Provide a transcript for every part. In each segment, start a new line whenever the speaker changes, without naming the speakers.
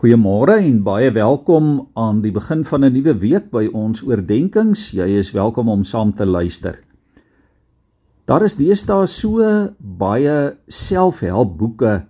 Goeiemôre en baie welkom aan die begin van 'n nuwe week by ons oordeenkings. Jy is welkom om saam te luister. Daar is deesdae so baie selfhelpboeke.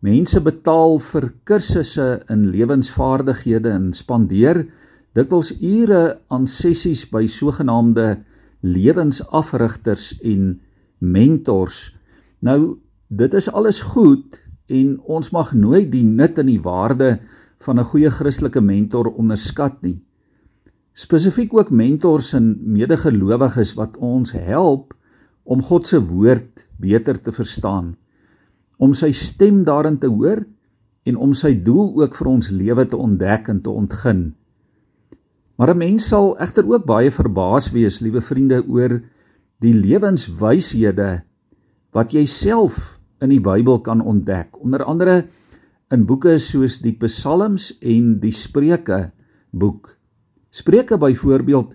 Mense betaal vir kursusse in lewensvaardighede en spandeer dikwels ure aan sessies by sogenaamde lewensafrigters en mentors. Nou, dit is alles goed en ons mag nooit die nut en die waarde van 'n goeie Christelike mentor onderskat nie. Spesifiek ook mentors en medegelowiges wat ons help om God se woord beter te verstaan, om sy stem daarin te hoor en om sy doel ook vir ons lewe te ontdek en te ontgin. Maar 'n mens sal egter ook baie verbaas wees, liewe vriende, oor die lewenswyshede wat jy self in die Bybel kan ontdek. Onder andere in boeke soos die Psalms en die Spreuke boek. Spreuke byvoorbeeld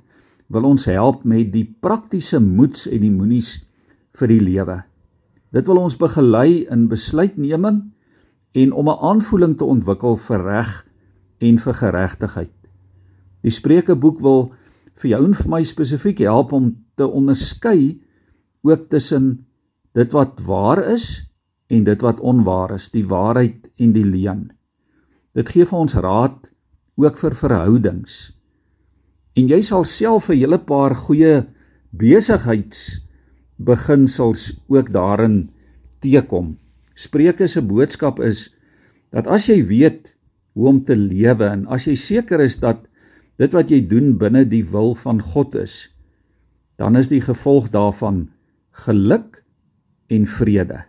wil ons help met die praktiese moeds en die moenies vir die lewe. Dit wil ons begelei in besluitneming en om 'n aanvoeling te ontwikkel vir reg en vir geregtigheid. Die Spreuke boek wil vir jou en vir my spesifiek help om te onderskei ook tussen dit wat waar is en dit wat onwaar is, die waarheid en die leuen. Dit gee vir ons raad ook vir verhoudings. En jy sal self 'n hele paar goeie besigheidsbeginsels ook daarin teekom. Spreuke se boodskap is dat as jy weet hoe om te lewe en as jy seker is dat dit wat jy doen binne die wil van God is, dan is die gevolg daarvan geluk en vrede.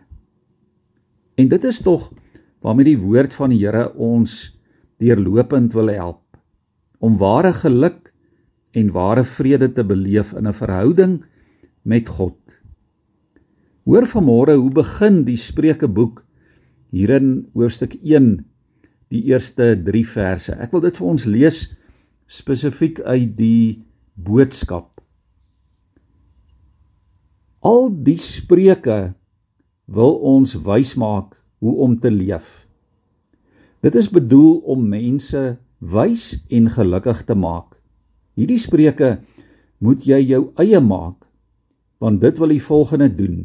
En dit is tog waarmee die woord van die Here ons deurlopend wil help om ware geluk en ware vrede te beleef in 'n verhouding met God. Hoor vanmôre hoe begin die Spreukeboek hier in hoofstuk 1 die eerste 3 verse. Ek wil dit vir ons lees spesifiek uit die boodskap. Al die spreuke wil ons wys maak hoe om te leef. Dit is bedoel om mense wys en gelukkig te maak. Hierdie spreuke moet jy jou eie maak want dit wil die volgende doen.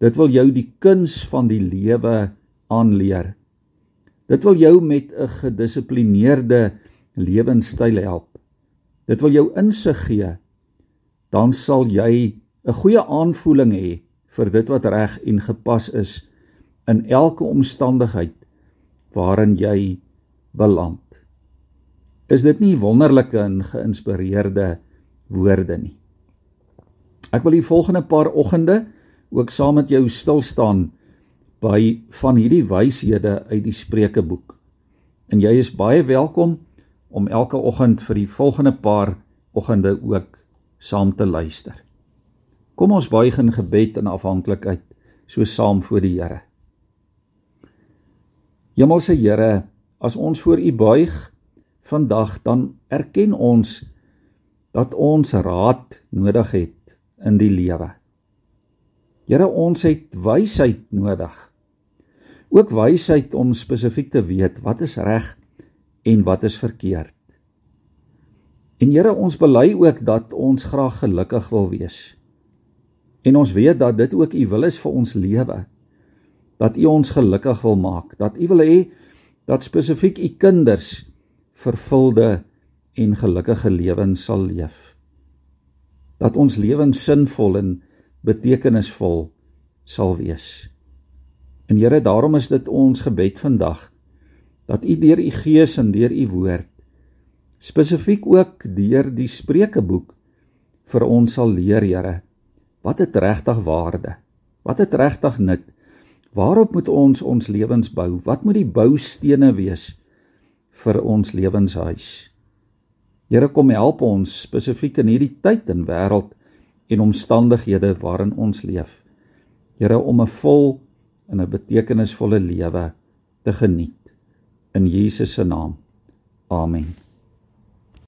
Dit wil jou die kuns van die lewe aanleer. Dit wil jou met 'n gedissiplineerde lewenstyl help. Dit wil jou insig gee. Dan sal jy 'n goeie aanvoeling hê vir dit wat reg en gepas is in elke omstandigheid waarin jy beland. Is dit nie wonderlike en geïnspireerde woorde nie? Ek wil die volgende paar oggende ook saam met jou stil staan by van hierdie wyshede uit die Spreukeboek. En jy is baie welkom om elke oggend vir die volgende paar oggende ook saam te luister. Kom ons buig in gebed en afhanklikheid so saam voor die Here. Hemelse Here, as ons voor U buig vandag, dan erken ons dat ons raad nodig het in die lewe. Here, ons het wysheid nodig. Ook wysheid om spesifiek te weet wat is reg en wat is verkeerd. En Here, ons bely ook dat ons graag gelukkig wil wees. En ons weet dat dit ook u wil is vir ons lewe. Dat u ons gelukkig wil maak, dat u wil hê dat spesifiek u kinders vervulde en gelukkige lewens sal leef. Dat ons lewens sinvol en betekenisvol sal wees. En Here, daarom is dit ons gebed vandag dat u deur u gees en deur u woord spesifiek ook deur die Spreukeboek vir ons sal leer, Here Wat het regtig waarde? Wat het regtig nut? Waarop moet ons ons lewens bou? Wat moet die boustene wees vir ons lewenshuis? Here kom help ons spesifiek in hierdie tyd en wêreld en omstandighede waarin ons leef. Here om 'n vol en 'n betekenisvolle lewe te geniet. In Jesus se naam. Amen.